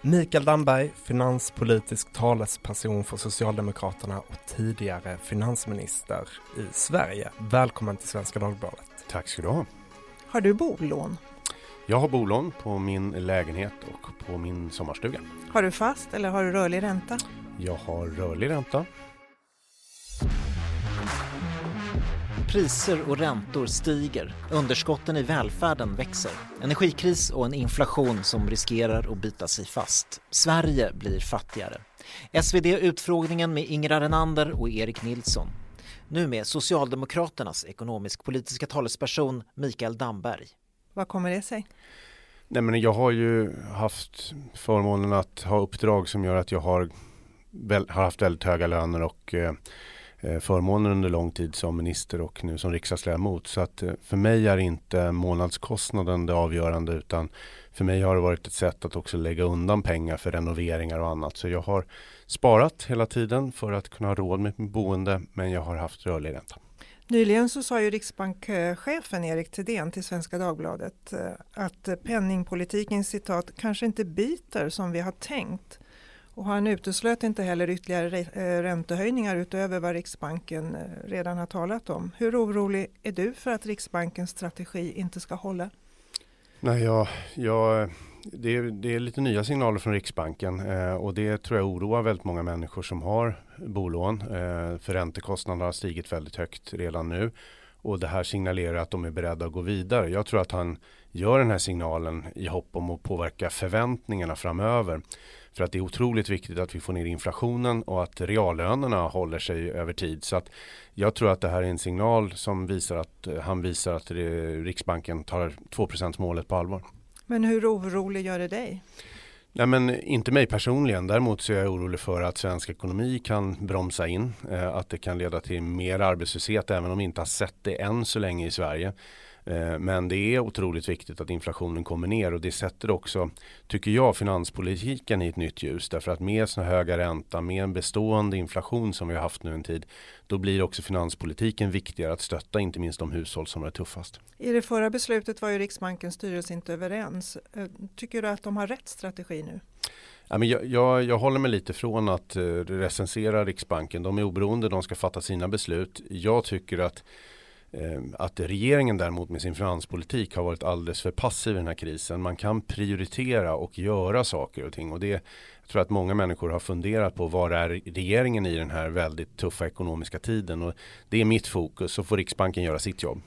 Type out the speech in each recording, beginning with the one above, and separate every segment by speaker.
Speaker 1: Mikael Damberg, finanspolitisk talesperson för Socialdemokraterna och tidigare finansminister i Sverige. Välkommen till Svenska Dagbladet.
Speaker 2: Tack ska du ha.
Speaker 3: Har du bolån?
Speaker 2: Jag har bolån på min lägenhet och på min sommarstuga.
Speaker 3: Har du fast eller har du rörlig ränta?
Speaker 2: Jag har rörlig ränta.
Speaker 4: Priser och räntor stiger, underskotten i välfärden växer, energikris och en inflation som riskerar att bita sig fast. Sverige blir fattigare. SvD-utfrågningen med Ingrid Renander och Erik Nilsson. Nu med Socialdemokraternas ekonomisk-politiska talesperson Mikael Damberg.
Speaker 3: Vad kommer det sig?
Speaker 2: Nej, men jag har ju haft förmånen att ha uppdrag som gör att jag har, har haft väldigt höga löner och eh, Eh, förmåner under lång tid som minister och nu som riksdagsledamot. Så att eh, för mig är inte månadskostnaden det avgörande utan för mig har det varit ett sätt att också lägga undan pengar för renoveringar och annat. Så jag har sparat hela tiden för att kunna ha råd med mitt boende men jag har haft rörlig ränta.
Speaker 3: Nyligen så sa ju riksbankschefen Erik Thedéen till Svenska Dagbladet eh, att penningpolitiken citat kanske inte biter som vi har tänkt. Och han uteslöt inte heller ytterligare eh, räntehöjningar utöver vad Riksbanken eh, redan har talat om. Hur orolig är du för att Riksbankens strategi inte ska hålla?
Speaker 2: Nej, jag, jag, det, är, det är lite nya signaler från Riksbanken eh, och det tror jag oroar väldigt många människor som har bolån. Eh, för räntekostnaderna har stigit väldigt högt redan nu och det här signalerar att de är beredda att gå vidare. Jag tror att han gör den här signalen i hopp om att påverka förväntningarna framöver. För att det är otroligt viktigt att vi får ner inflationen och att reallönerna håller sig över tid. Så att jag tror att det här är en signal som visar att eh, han visar att Riksbanken tar 2% målet på allvar.
Speaker 3: Men hur orolig gör det dig?
Speaker 2: Nej, men inte mig personligen. Däremot så är jag orolig för att svensk ekonomi kan bromsa in. Eh, att det kan leda till mer arbetslöshet även om vi inte har sett det än så länge i Sverige. Eh, men det är otroligt viktigt att inflationen kommer ner och det sätter också, tycker jag, finanspolitiken i ett nytt ljus. Därför att med såna höga ränta, med en bestående inflation som vi har haft nu en tid, då blir också finanspolitiken viktigare att stötta inte minst de hushåll som är tuffast.
Speaker 3: I det förra beslutet var ju Riksbankens styrelse inte överens. Eh, tycker du att de har rätt strategi nu?
Speaker 2: Jag, jag, jag, håller mig lite från att uh, recensera Riksbanken. De är oberoende, de ska fatta sina beslut. Jag tycker att Eh, Eh, att regeringen däremot med sin finanspolitik har varit alldeles för passiv i den här krisen. Man kan prioritera och göra saker och ting och det jag tror att många människor har funderat på var är regeringen i den här väldigt tuffa ekonomiska tiden och det är mitt fokus så får Riksbanken göra sitt jobb.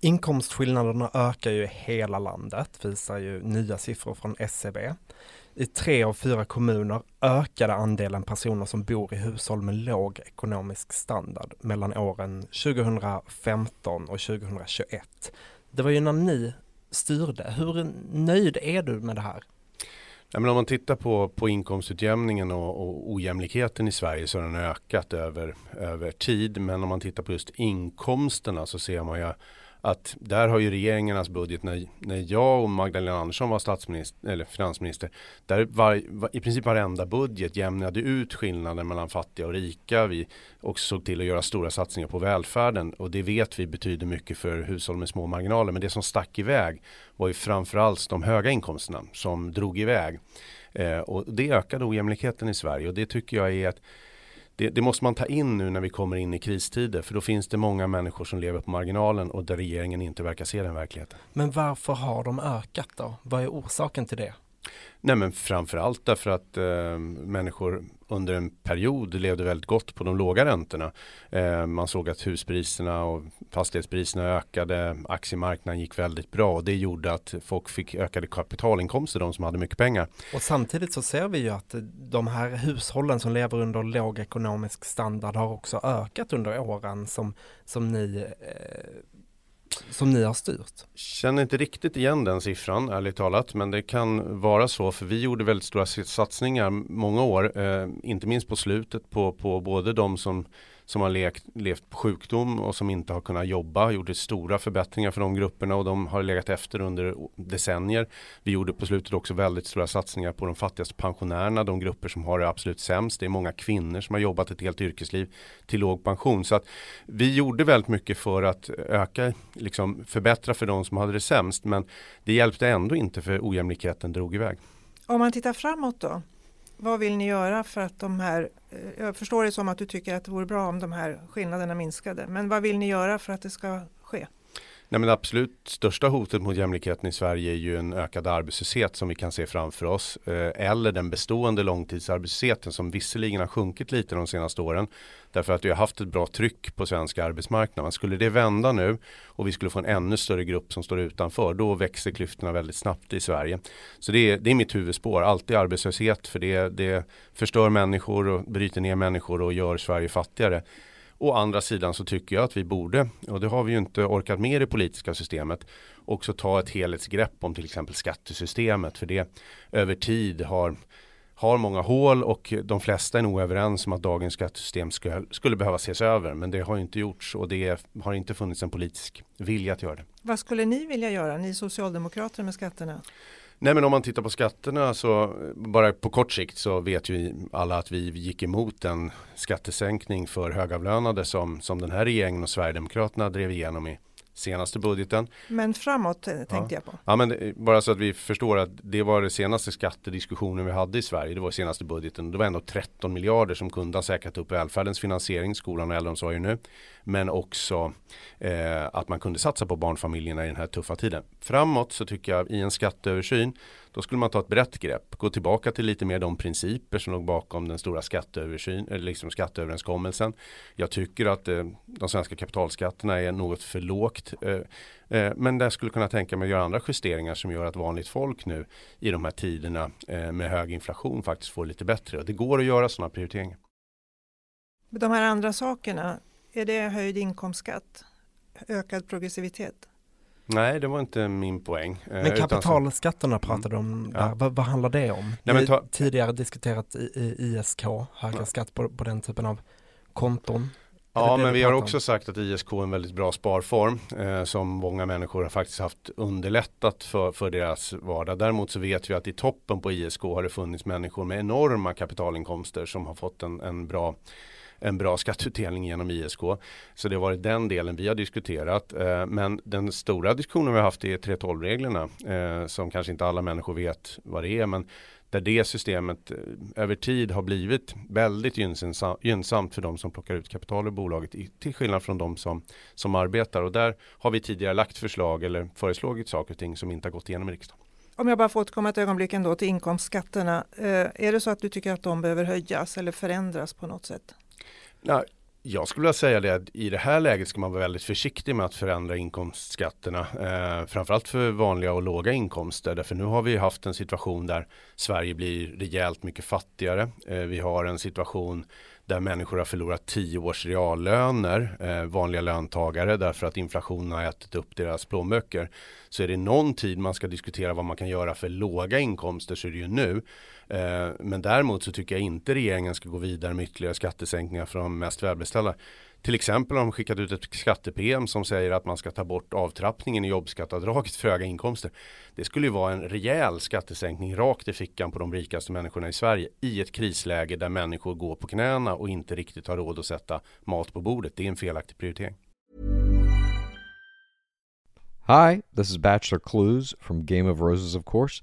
Speaker 1: Inkomstskillnaderna ökar ju i hela landet visar ju nya siffror från SCB. I tre av fyra kommuner ökade andelen personer som bor i hushåll med låg ekonomisk standard mellan åren 2015 och 2021. Det var ju när ni styrde. Hur nöjd är du med det här?
Speaker 2: Ja, men om man tittar på, på inkomstutjämningen och, och ojämlikheten i Sverige så har den ökat över, över tid. Men om man tittar på just inkomsterna så ser man ju att där har ju regeringarnas budget när, när jag och Magdalena Andersson var statsminister eller finansminister. Där var, var i princip varenda budget jämnade ut skillnaden mellan fattiga och rika. Vi också såg till att göra stora satsningar på välfärden och det vet vi betyder mycket för hushåll med små marginaler. Men det som stack iväg var ju framförallt de höga inkomsterna som drog iväg. Eh, och det ökade ojämlikheten i Sverige och det tycker jag är ett det, det, måste man ta in nu när vi kommer in i kristider för då finns det många människor som lever på marginalen och där regeringen inte verkar se den verkligheten.
Speaker 1: Men varför har de ökat då? Vad är orsaken till det?
Speaker 2: Nej men framförallt därför att eh, människor under en period levde väldigt gott på de låga räntorna. Eh, man såg att huspriserna och fastighetspriserna ökade, aktiemarknaden gick väldigt bra och det gjorde att folk fick ökade kapitalinkomster, de som hade mycket pengar.
Speaker 1: Och samtidigt så ser vi ju att de här hushållen som lever under låg ekonomisk standard har också ökat under åren som, som ni eh, som ni har styrt?
Speaker 2: Känner inte riktigt igen den siffran ärligt talat men det kan vara så för vi gjorde väldigt stora satsningar många år, eh, inte minst på slutet på, på både de som som har lekt, levt på sjukdom och som inte har kunnat jobba. Gjorde stora förbättringar för de grupperna och de har legat efter under decennier. Vi gjorde på slutet också väldigt stora satsningar på de fattigaste pensionärerna, de grupper som har det absolut sämst. Det är många kvinnor som har jobbat ett helt yrkesliv till låg pension. Så att vi gjorde väldigt mycket för att öka, liksom förbättra för de som hade det sämst. Men det hjälpte ändå inte för ojämlikheten drog iväg.
Speaker 3: Om man tittar framåt då, vad vill ni göra för att de här, eh, jag förstår det som att du tycker att det vore bra om de här skillnaderna minskade, men vad vill ni göra för att det ska?
Speaker 2: Nej, men det absolut största hotet mot jämlikheten i Sverige är ju en ökad arbetslöshet som vi kan se framför oss. Eh, eller den bestående långtidsarbetslösheten som visserligen har sjunkit lite de senaste åren. Därför att vi har haft ett bra tryck på svenska arbetsmarknaden. Skulle det vända nu och vi skulle få en ännu större grupp som står utanför, då växer klyftorna väldigt snabbt i Sverige. Så det är, det är mitt huvudspår, alltid arbetslöshet, för det, det förstör människor och bryter ner människor och gör Sverige fattigare. Å andra sidan så tycker jag att vi borde, och det har vi ju inte orkat med i det politiska systemet, också ta ett helhetsgrepp om till exempel skattesystemet. För det över tid har, har många hål och de flesta är nog överens om att dagens skattesystem skulle, skulle behöva ses över. Men det har inte gjorts och det har inte funnits en politisk vilja att göra det.
Speaker 3: Vad skulle ni vilja göra, ni socialdemokrater med skatterna?
Speaker 2: Nej men om man tittar på skatterna så bara på kort sikt så vet ju alla att vi gick emot en skattesänkning för högavlönade som, som den här regeringen och Sverigedemokraterna drev igenom i senaste budgeten.
Speaker 3: Men framåt eh, tänkte
Speaker 2: ja.
Speaker 3: jag på.
Speaker 2: Ja, men bara så att vi förstår att det var det senaste skattediskussionen vi hade i Sverige. Det var senaste budgeten. Det var ändå 13 miljarder som kunde ha säkrat upp välfärdens finansiering, skolan och äldreomsorgen nu. Men också eh, att man kunde satsa på barnfamiljerna i den här tuffa tiden. Framåt så tycker jag i en skatteöversyn då skulle man ta ett brett grepp, gå tillbaka till lite mer de principer som låg bakom den stora skatteöversyn, eller liksom skatteöverenskommelsen. Jag tycker att eh, de svenska kapitalskatterna är något för lågt. Eh, eh, men där skulle kunna tänka mig att göra andra justeringar som gör att vanligt folk nu i de här tiderna eh, med hög inflation faktiskt får lite bättre. Och det går att göra sådana prioriteringar.
Speaker 3: De här andra sakerna, är det höjd inkomstskatt? Ökad progressivitet?
Speaker 2: Nej, det var inte min poäng.
Speaker 1: Eh, men kapitalskatterna pratade du om, ja. vad, vad, handlar det om? Nej, Vi ta... tidigare diskuterat i, i ISK, högre ja. skatt på, på den typen av konton.
Speaker 2: Ja, men vi har också sagt att ISK är en väldigt bra sparform eh, som många människor har faktiskt haft underlättat för, för deras vardag. Däremot så vet vi att i toppen på ISK har det funnits människor med enorma kapitalinkomster som har fått en, en bra en bra skatteutdelning genom ISK. Så det har varit den delen vi har diskuterat. Eh, men den stora diskussionen vi har haft är 3.12-reglerna eh, som kanske inte alla människor vet vad det är. Men där det systemet eh, över tid har blivit väldigt gynnsamt för de som plockar ut kapital ur bolaget till skillnad från de som, som arbetar. Och där har vi tidigare lagt förslag eller föreslagit saker och ting som inte har gått igenom i riksdagen.
Speaker 3: Om jag bara får återkomma ett ögonblick ändå till inkomstskatterna. är det så att du tycker att de behöver höjas eller förändras på något sätt?
Speaker 2: Nej, jag skulle vilja säga det att i det här läget ska man vara väldigt försiktig med att förändra inkomstskatterna. Eh, framförallt för vanliga och låga inkomster. Därför nu har vi haft en situation där Sverige blir rejält mycket fattigare. Eh, vi har en situation där människor har förlorat tio års reallöner, eh, vanliga löntagare, därför att inflationen har ätit upp deras plånböcker. Så är det någon tid man ska diskutera vad man kan göra för låga inkomster så är det ju nu. Eh, men däremot så tycker jag inte regeringen ska gå vidare med ytterligare skattesänkningar för de mest välbeställda. Till exempel har de skickat ut ett skatte-PM som säger att man ska ta bort avtrappningen i jobbskatteavdraget för höga inkomster. Det skulle ju vara en rejäl skattesänkning rakt i fickan på de rikaste människorna i Sverige i ett krisläge där människor går på knäna och inte riktigt har råd att sätta mat på bordet. Det är en felaktig prioritering.
Speaker 5: Hi, this is Bachelor Clues from Game of Roses of course,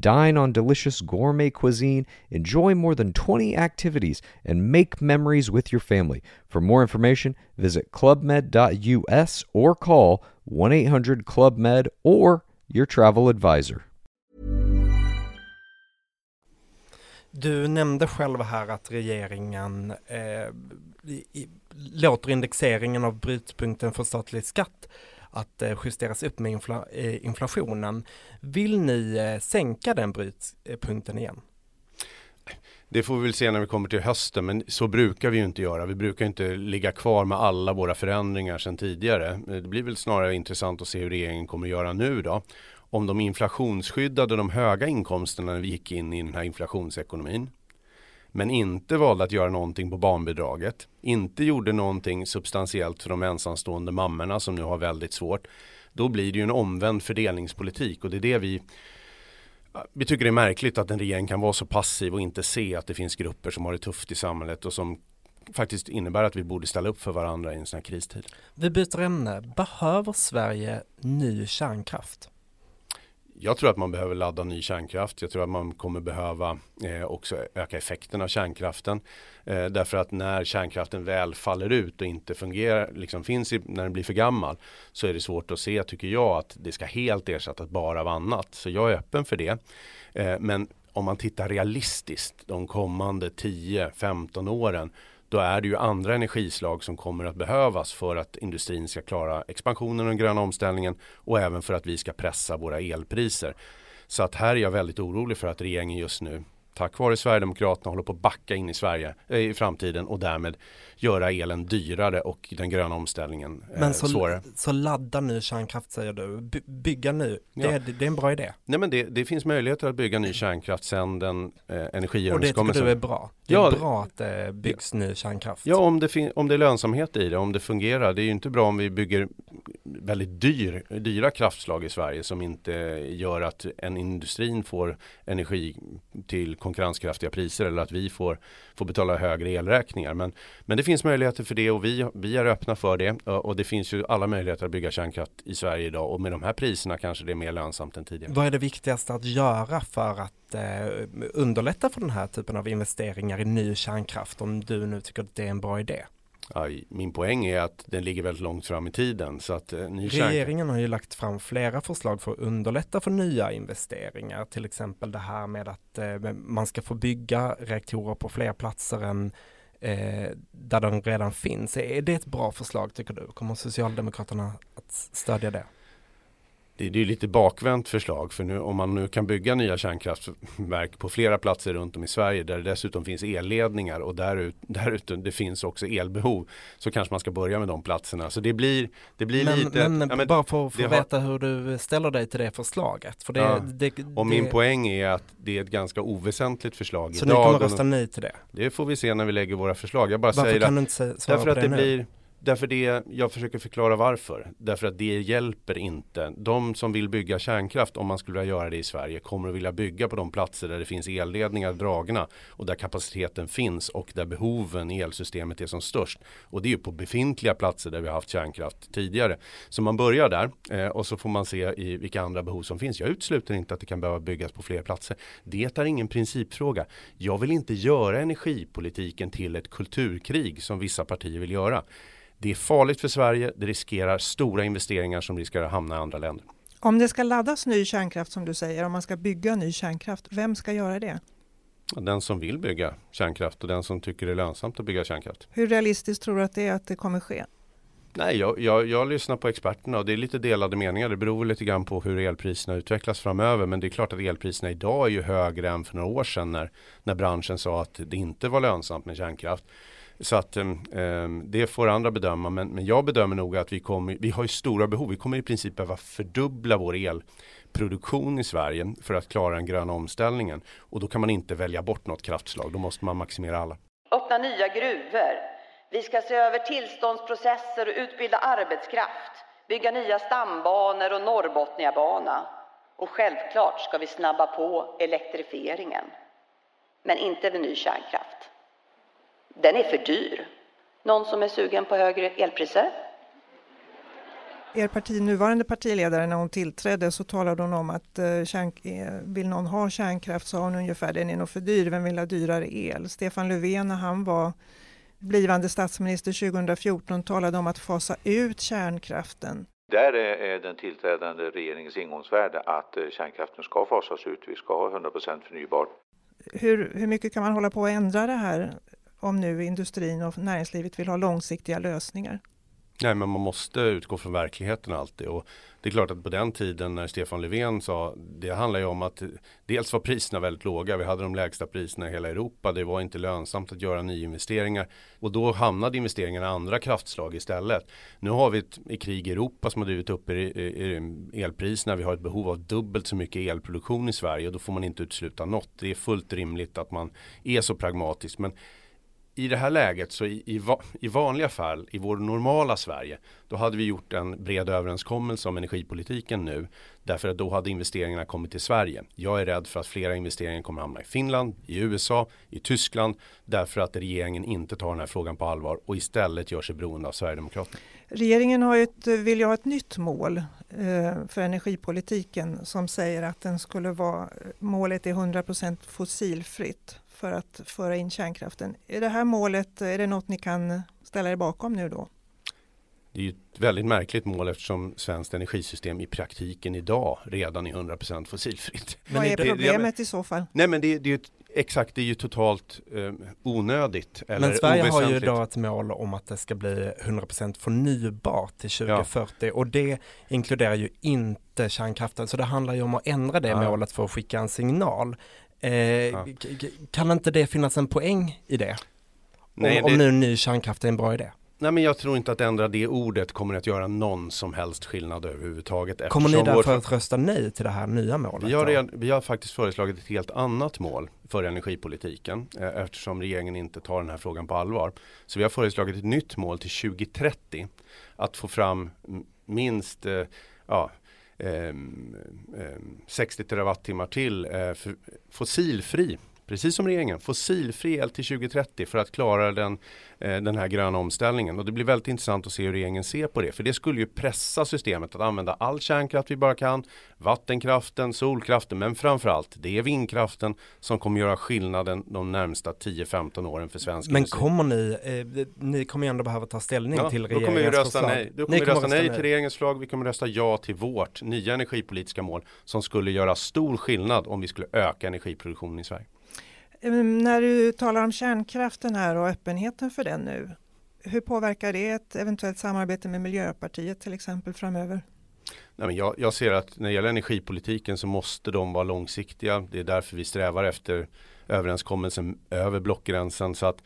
Speaker 5: Dine on delicious gourmet cuisine, enjoy more than 20 activities, and make memories with your family. For more information, visit clubmed.us or call 1 800 Club Med or your travel advisor.
Speaker 1: Du nämnde själv här att regeringen eh, i, låter indexeringen av brytpunkten för statlig skatt att eh, justeras upp med infla, eh, inflationen. Vill ni eh, sänka den brytpunkten igen?
Speaker 2: Det får vi väl se när vi kommer till hösten, men så brukar vi ju inte göra. Vi brukar inte ligga kvar med alla våra förändringar sedan tidigare. Det blir väl snarare intressant att se hur regeringen kommer att göra nu då. Om de inflationsskyddade de höga inkomsterna när vi gick in i den här inflationsekonomin men inte valde att göra någonting på barnbidraget, inte gjorde någonting substantiellt för de ensamstående mammorna som nu har väldigt svårt, då blir det ju en omvänd fördelningspolitik och det är det vi vi tycker det är märkligt att en regering kan vara så passiv och inte se att det finns grupper som har det tufft i samhället och som faktiskt innebär att vi borde ställa upp för varandra i en sån här kristid.
Speaker 1: Vi byter ämne. Behöver Sverige ny kärnkraft?
Speaker 2: Jag tror att man behöver ladda ny kärnkraft. Jag tror att man kommer behöva eh, också öka effekten av kärnkraften. Eh, därför att när kärnkraften väl faller ut och inte fungerar, liksom finns i, när den blir för gammal, så är det svårt att se, tycker jag, att det ska helt ersättas bara av annat. Så jag är öppen för det. Eh, men om man tittar realistiskt de kommande 10-15 åren då är det ju andra energislag som kommer att behövas för att industrin ska klara expansionen och den gröna omställningen och även för att vi ska pressa våra elpriser. Så att här är jag väldigt orolig för att regeringen just nu tack vare Sverigedemokraterna håller på att backa in i Sverige äh, i framtiden och därmed göra elen dyrare och den gröna omställningen eh,
Speaker 1: Men så,
Speaker 2: svårare.
Speaker 1: så ladda ny kärnkraft säger du, By bygga nu, det,
Speaker 2: Ja.
Speaker 1: är, det är en bra idé.
Speaker 2: Nej men det, det finns möjligheter att bygga ny kärnkraft sedan den eh,
Speaker 1: Och det tycker
Speaker 2: energiöverenskommelsen.
Speaker 1: du är bra? Det är
Speaker 2: Ja,
Speaker 1: bra att det byggs ny kärnkraft?
Speaker 2: Ja, om det, om det är lönsamhet i det, om det fungerar. Det är ju inte bra om vi bygger väldigt dyr, dyra kraftslag i Sverige som inte gör att en industrin får energi till konkurrenskraftiga priser eller att vi får, får betala högre elräkningar. Men, men det finns möjligheter för det och vi, vi är öppna för det och det finns ju alla möjligheter att bygga kärnkraft i Sverige idag och med de här priserna kanske det är mer lönsamt än tidigare.
Speaker 1: Vad är det viktigaste att göra för att eh, underlätta för den här typen av investeringar i ny kärnkraft om du nu tycker att det är en bra idé?
Speaker 2: Min poäng är att den ligger väldigt långt fram i tiden så att eh, ny
Speaker 1: Regeringen har ju lagt fram flera förslag för att underlätta för nya investeringar, till exempel det här med att eh, man ska få bygga reaktorer på fler platser än eh, där de redan finns. Är det ett bra förslag tycker du? Kommer Socialdemokraterna att stödja det?
Speaker 2: Det, det är ju lite bakvänt förslag för nu om man nu kan bygga nya kärnkraftverk på flera platser runt om i Sverige där det dessutom finns elledningar och därut, därute det finns också elbehov så kanske man ska börja med de platserna. Så det blir, det blir
Speaker 1: Men,
Speaker 2: lite...
Speaker 1: men,
Speaker 2: ja, men-
Speaker 1: bara för att få
Speaker 2: det har-
Speaker 1: veta hur du ställer dig till det förslaget. För det,
Speaker 2: Ja.
Speaker 1: det,
Speaker 2: och min
Speaker 1: det,
Speaker 2: poäng är att det är ett ganska oväsentligt förslag
Speaker 1: Så ni
Speaker 2: idag.
Speaker 1: kommer rösta nej till det?
Speaker 2: Det får vi se när vi lägger våra förslag. Jag bara
Speaker 1: Varför
Speaker 2: säger
Speaker 1: kan
Speaker 2: att
Speaker 1: du inte svara
Speaker 2: Därför
Speaker 1: på
Speaker 2: att
Speaker 1: det,
Speaker 2: det
Speaker 1: nu?
Speaker 2: blir Därför det, jag försöker förklara varför. Därför att det hjälper inte. De som vill bygga kärnkraft, om man skulle vilja göra det i Sverige, kommer att vilja bygga på de platser där det finns elledningar dragna och där kapaciteten finns och där behoven i elsystemet är som störst. Och det är ju på befintliga platser där vi har haft kärnkraft tidigare. Så man börjar där eh, och så får man se i vilka andra behov som finns. Jag utesluter inte att det kan behöva byggas på fler platser. Det är ingen principfråga. Jag vill inte göra energipolitiken till ett kulturkrig som vissa partier vill göra. Det är farligt för Sverige, det riskerar stora investeringar som riskerar att hamna i andra länder.
Speaker 3: Om det ska laddas ny kärnkraft som du säger, om man ska bygga ny kärnkraft, vem ska göra det?
Speaker 2: Den som vill bygga kärnkraft och den som tycker det är lönsamt att bygga kärnkraft.
Speaker 3: Hur realistiskt tror du att det är att det kommer ske?
Speaker 2: Nej, jag, jag, jag lyssnar på experterna och det är lite delade meningar. Det beror lite grann på hur elpriserna utvecklas framöver. Men det är klart att elpriserna idag är ju högre än för några år sedan när, när branschen sa att det inte var lönsamt med kärnkraft. Så att um, det får andra bedöma. Men, men jag bedömer nog att vi kommer, vi har ju stora behov. Vi kommer i princip behöva fördubbla vår elproduktion i Sverige för att klara den gröna omställningen. Och då kan man inte välja bort något kraftslag. Då måste man maximera alla.
Speaker 6: öppna nya gruvor. Vi ska se över tillståndsprocesser och utbilda arbetskraft, bygga nya stambanor och Norrbotniabana. Och självklart ska vi snabba på elektrifieringen. Men inte med ny kärnkraft. Den är för dyr. Någon som är sugen på högre elpriser?
Speaker 3: Er parti, nuvarande partiledare, när hon tillträdde så talade hon om att eh, kärn, eh, vill någon ha kärnkraft sa hon ungefär den är nog för dyr, vem vill ha dyrare el? Stefan Löfven när han var blivande statsminister 2014 talade om att fasa ut kärnkraften.
Speaker 7: Där är är den tillträdande regeringens ingångsvärde att eh, kärnkraften ska fasas ut. Vi ska ha 100% förnybart.
Speaker 3: Hur, hur mycket kan man hålla på att ändra det här om nu industrin och näringslivet vill ha långsiktiga lösningar?
Speaker 2: Nej men man måste utgå från verkligheten alltid och det är klart att på den tiden när Stefan Löfven sa det handlar ju om att dels var priserna väldigt låga. Vi hade de lägsta priserna i hela Europa. Det var inte lönsamt att göra nyinvesteringar och då hamnade investeringarna i andra kraftslag istället. Nu har vi ett krig i Europa som har drivit upp elpriserna. Vi har ett behov av dubbelt så mycket elproduktion i Sverige och då får man inte utesluta något. Det är fullt rimligt att man är så pragmatisk. Men i det här läget så i, i, i, vanliga fall i vår normala Sverige då hade vi gjort en bred överenskommelse om energipolitiken nu därför att då hade investeringarna kommit till Sverige. Jag är rädd för att flera investeringar kommer hamna i Finland, i USA, i Tyskland därför att regeringen inte tar den här frågan på allvar och istället gör sig beroende av Sverigedemokraterna.
Speaker 3: Regeringen har ett, vill ju ha ett nytt mål eh, för energipolitiken som säger att den skulle vara eh, målet är 100% fossilfritt för att föra in kärnkraften. Är det här målet, är det något ni kan ställa er bakom nu då?
Speaker 2: Det är ju ett väldigt märkligt mål eftersom svenskt energisystem i praktiken idag redan är 100% fossilfritt.
Speaker 3: Vad är problemet det, i så fall?
Speaker 2: Nej men det, det är ju exakt, det är ju totalt eh, onödigt. Eller
Speaker 1: men Sverige har ju idag ett mål om att det ska bli 100% förnybart till 2040 ja. och det inkluderar ju inte kärnkraften. Så det handlar ju om att ändra det ja. målet för att skicka en signal. Eh, ja. Kan inte det finnas en poäng i det? Nej, om, det... om nu ny kärnkraft är en bra idé?
Speaker 2: Nej men jag tror inte att ändra det ordet kommer att göra någon som helst skillnad överhuvudtaget.
Speaker 1: Kommer ni därför vår... att rösta nej till det här nya målet?
Speaker 2: Vi har, redan, vi har faktiskt föreslagit ett helt annat mål för energipolitiken eh, eftersom regeringen inte tar den här frågan på allvar. Så vi har föreslagit ett nytt mål till 2030 att få fram minst eh, ja, Ehm, ehm, 60 terawattimmar till eh, fossilfri precis som regeringen, fossilfri el till 2030 för att klara den, eh, den här gröna omställningen. Och det blir väldigt intressant att se hur regeringen ser på det. För det skulle ju pressa systemet att använda all kärnkraft vi bara kan, vattenkraften, solkraften, men framförallt det är vindkraften som kommer göra skillnaden de närmsta 10-15 åren för svensk
Speaker 1: Men industri. kommer ni, eh, ni kommer ju ändå behöva ta ställning ja, till regeringens
Speaker 2: kommer
Speaker 1: vi rösta
Speaker 2: förslag. Nej. Då kommer vi rösta, rösta nej till regeringens förslag, vi kommer rösta ja till vårt nya energipolitiska mål som skulle göra stor skillnad om vi skulle öka energiproduktionen i Sverige.
Speaker 3: Ehm, när du talar om kärnkraften här och öppenheten för den nu, hur påverkar det ett eventuellt samarbete med Miljöpartiet till exempel framöver?
Speaker 2: Nej, men jag, jag, ser att när det gäller energipolitiken så måste de vara långsiktiga. Det är därför vi strävar efter överenskommelsen över blockgränsen. Så att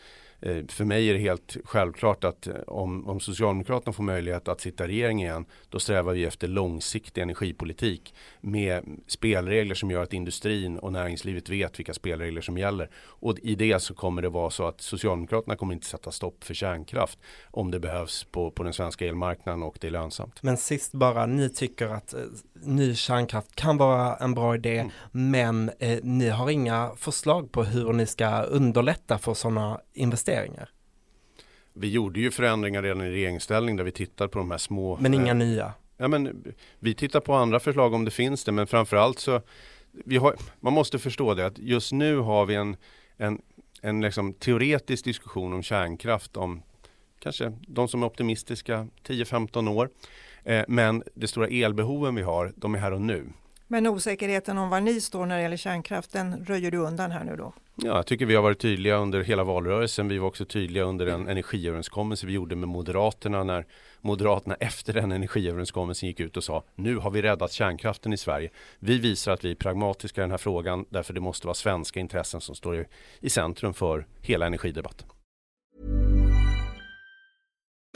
Speaker 2: för mig är det helt självklart att eh, om, om Socialdemokraterna får möjlighet att sitta i regering igen då strävar vi efter långsiktig energipolitik med spelregler som gör att industrin och näringslivet vet vilka spelregler som gäller. Och i det så kommer det vara så att Socialdemokraterna kommer inte sätta stopp för kärnkraft om det behövs på, på den svenska elmarknaden och det är lönsamt.
Speaker 1: Men sist bara, ni tycker att eh, ny kärnkraft kan vara en bra idé mm. men eh, ni har inga förslag på hur ni ska underlätta för sådana investeringar.
Speaker 2: Vi gjorde ju förändringar redan i regeringsställning där vi tittar på de här små.
Speaker 1: Men inga eh, nya?
Speaker 2: Ja, men vi tittar på andra förslag om det finns det, men framförallt så vi har, man måste förstå det att just nu har vi en, en, en liksom teoretisk diskussion om kärnkraft om kanske de som är optimistiska 10-15 år. Eh, men det stora elbehoven vi har, de är här och nu.
Speaker 3: Men osäkerheten om var ni står när det gäller kärnkraften röjer du undan här nu då?
Speaker 2: Ja, jag tycker vi har varit tydliga under hela valrörelsen. Vi var också tydliga under den energiöverenskommelse vi gjorde med Moderaterna när Moderaterna efter den energiöverenskommelsen gick ut och sa nu har vi räddat kärnkraften i Sverige. Vi visar att vi är pragmatiska i den här frågan därför det måste vara svenska intressen som står i centrum för hela energidebatten.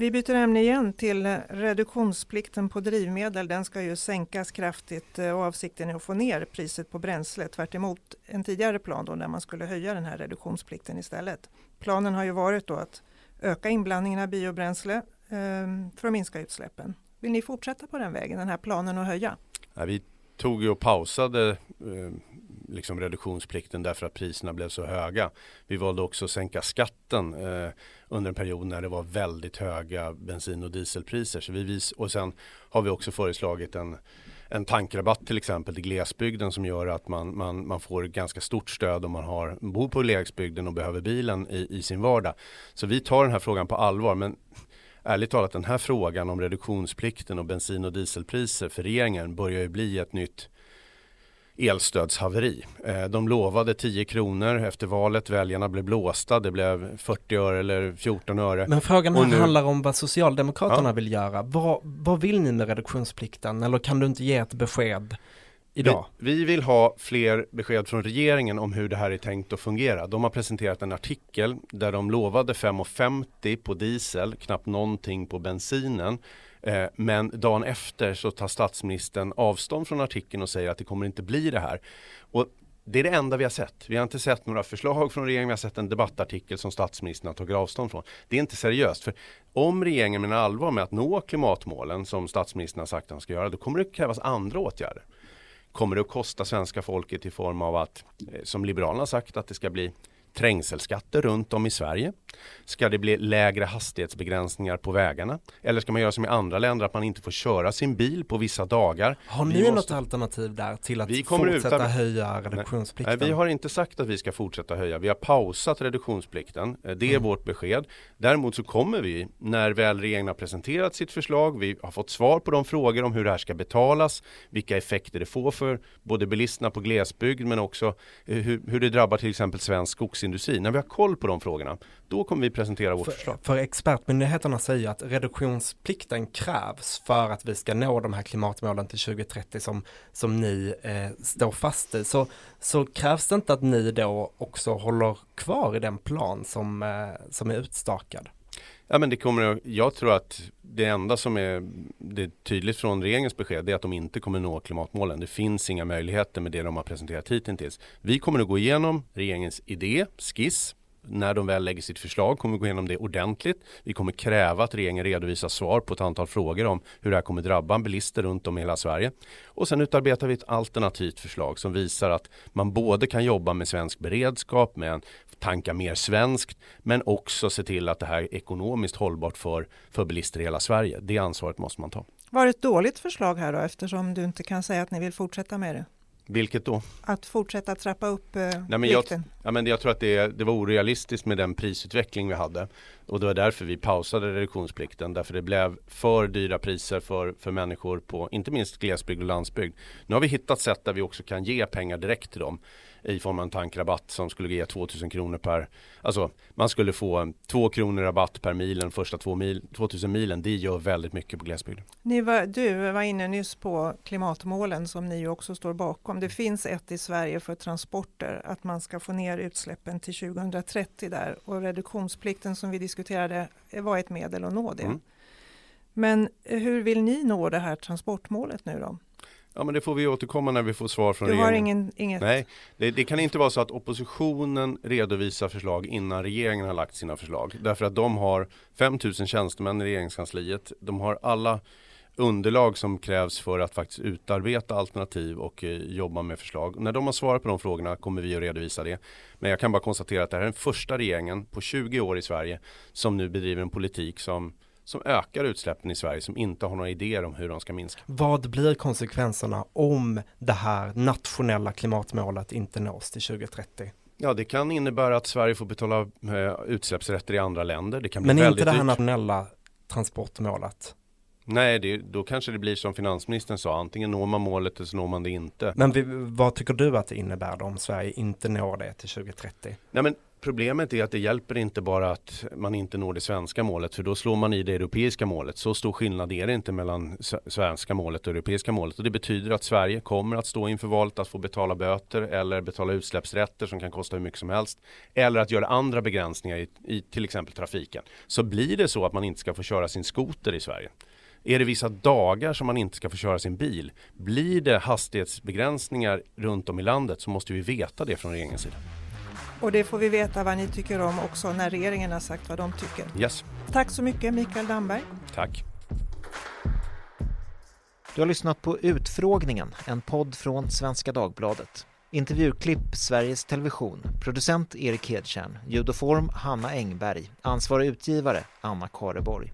Speaker 3: Vi byter ämne igen till eh, reduktionsplikten på drivmedel. Den ska ju sänkas kraftigt eh, och avsikten är att få ner priset på bränsle tvärt en tidigare plan då när man skulle höja den här reduktionsplikten istället. Planen har ju varit då att öka inblandningen av biobränsle ehm, för att minska utsläppen. Vill ni fortsätta på den vägen, den här planen att höja?
Speaker 2: Ja, vi tog ju och pausade ehm, liksom reduktionsplikten därför att priserna blev så höga. Vi valde också att sänka skatten eh, under en period när det var väldigt höga bensin och dieselpriser. Så vi vis och sen har vi också föreslagit en en tankrabatt till exempel till glesbygden som gör att man, man, man får ganska stort stöd om man har, bor på glesbygden och behöver bilen i, i sin vardag. Så vi tar den här frågan på allvar. Men ärligt talat den här frågan om reduktionsplikten och bensin och dieselpriser för regeringen börjar ju bli ett nytt elstödshaveri. Eh, de lovade 10 kronor efter valet, väljarna blev blåsta, det blev 40 öre eller 14 öre.
Speaker 1: Men frågan här nu... handlar om vad Socialdemokraterna ja. vill göra. Vad, vad vill ni med reduktionsplikten? Eller kan du inte ge ett besked idag?
Speaker 2: Vi, vi, vill ha fler besked från regeringen om hur det här är tänkt att fungera. De har presenterat en artikel där de lovade 5,50 på diesel, knappt någonting på bensinen. Eh, men dagen efter så tar statsministern avstånd från artikeln och säger att det kommer inte bli det här. Och det är det enda vi har sett. Vi har inte sett några förslag från regeringen. Vi har sett en debattartikel som statsministern har tagit avstånd från. Det är inte seriöst. För om regeringen menar allvar med att nå klimatmålen som statsministern har sagt att han ska göra, då kommer det krävas andra åtgärder. Kommer det att kosta svenska folket i form av att, eh, som Liberalerna har sagt, att det ska bli trängselskatter runt om i Sverige? Ska det bli lägre hastighetsbegränsningar på vägarna? Eller ska man göra som i andra länder att man inte får köra sin bil på vissa dagar?
Speaker 1: Har ni måste... något alternativ där till att vi kommer fortsätta utan... höja reduktionsplikten?
Speaker 2: Nej, vi har inte sagt att vi ska fortsätta höja. Vi har pausat reduktionsplikten. Eh, det är mm. vårt besked. Däremot så kommer vi när väl regeringen har presenterat sitt förslag. Vi har fått svar på de frågor om hur det här ska betalas, vilka effekter det får för både bilisterna på glesbygd men också eh, hur, hur det drabbar till exempel svensk skogsindustri. När vi har koll på de frågorna, då kommer vi presentera vårt
Speaker 1: för,
Speaker 2: förslag.
Speaker 1: För expertmyndigheterna säger att reduktionsplikten krävs för att vi ska nå de här klimatmålen till 2030 som, som ni eh, står fast i. Så, så krävs det inte att ni då också håller kvar i den plan som, eh, som är utstakad?
Speaker 2: Ja, men det kommer, jag tror att det enda som är det tydligt från regeringens besked är att de inte kommer nå klimatmålen. Det finns inga möjligheter med det de har presenterat hittills. Vi kommer att gå igenom regeringens idé, skiss, när de väl lägger sitt förslag kommer vi gå igenom det ordentligt. Vi kommer kräva att regeringen redovisar svar på ett antal frågor om hur det här kommer drabba bilister runt om i hela Sverige. Och sen utarbetar vi ett alternativt förslag som visar att man både kan jobba med svensk beredskap, med en tanka mer svenskt, men också se till att det här är ekonomiskt hållbart för, för bilister i hela Sverige. Det ansvaret måste man ta.
Speaker 3: Var det ett dåligt förslag här då eftersom du inte kan säga att ni vill fortsätta med det?
Speaker 2: Vilket då?
Speaker 3: Att fortsätta trappa upp eh,
Speaker 2: Nej, men jag, ja, men jag tror att det, det var orealistiskt med den prisutveckling vi hade. Och det var därför vi pausade reduktionsplikten. Därför det blev för dyra priser för, för människor på inte minst glesbygd och landsbygd. Nu har vi hittat sätt där vi också kan ge pengar direkt till dem i form av en tankrabatt som skulle ge 2000 kronor per, alltså man skulle få 2 kronor rabatt per milen första 2 mil, 2000 milen. Det gör väldigt mycket på glesbygden.
Speaker 3: Ni var, du var inne nyss på klimatmålen som ni också står bakom. Det finns ett i Sverige för transporter, att man ska få ner utsläppen till 2030 där och reduktionsplikten som vi diskuterade var ett medel att nå det. Mm. Men hur vill ni nå det här transportmålet nu då?
Speaker 2: Ja men det får vi återkomma när vi får svar från
Speaker 3: du
Speaker 2: regeringen.
Speaker 3: Du har ingen, inget?
Speaker 2: Nej, det, det, kan inte vara så att oppositionen redovisar förslag innan regeringen har lagt sina förslag. Därför att de har 5000 tjänstemän i regeringskansliet. De har alla underlag som krävs för att faktiskt utarbeta alternativ och eh, jobba med förslag. När de har svarat på de frågorna kommer vi att redovisa det. Men jag kan bara konstatera att det här är den första regeringen på 20 år i Sverige som nu bedriver en politik som som ökar utsläppen i Sverige som inte har några idéer om hur de ska minska.
Speaker 1: Vad blir konsekvenserna om det här nationella klimatmålet inte nås till 2030?
Speaker 2: Ja, det kan innebära att Sverige får betala eh, utsläppsrätter i andra länder. Det kan bli
Speaker 1: Men
Speaker 2: väldigt
Speaker 1: inte det här nationella transportmålet?
Speaker 2: Nej, det, då kanske det blir som finansministern sa, antingen når man målet eller så når man det inte.
Speaker 1: Men vi, vad tycker du att det innebär då om Sverige inte når det till 2030?
Speaker 2: Nej, men Problemet är att det hjälper inte bara att man inte når det svenska målet för då slår man i det europeiska målet. Så stor skillnad är det inte mellan svenska målet och europeiska målet och det betyder att Sverige kommer att stå inför valet att få betala böter eller betala utsläppsrätter som kan kosta hur mycket som helst eller att göra andra begränsningar i, i till exempel trafiken. Så blir det så att man inte ska få köra sin skoter i Sverige är det vissa dagar som man inte ska få köra sin bil? Blir det hastighetsbegränsningar runt om i landet så måste vi veta det från regeringens sida.
Speaker 3: Och det får vi veta vad ni tycker om också när regeringen har sagt vad de tycker.
Speaker 2: Yes.
Speaker 3: Tack så mycket Mikael Damberg.
Speaker 2: Tack.
Speaker 4: Du har lyssnat på Utfrågningen, en podd från Svenska Dagbladet. Intervjuklipp Sveriges Television. Producent Erik Hedtjärn. Ljud och form Hanna Engberg. Ansvarig utgivare Anna Kareborg.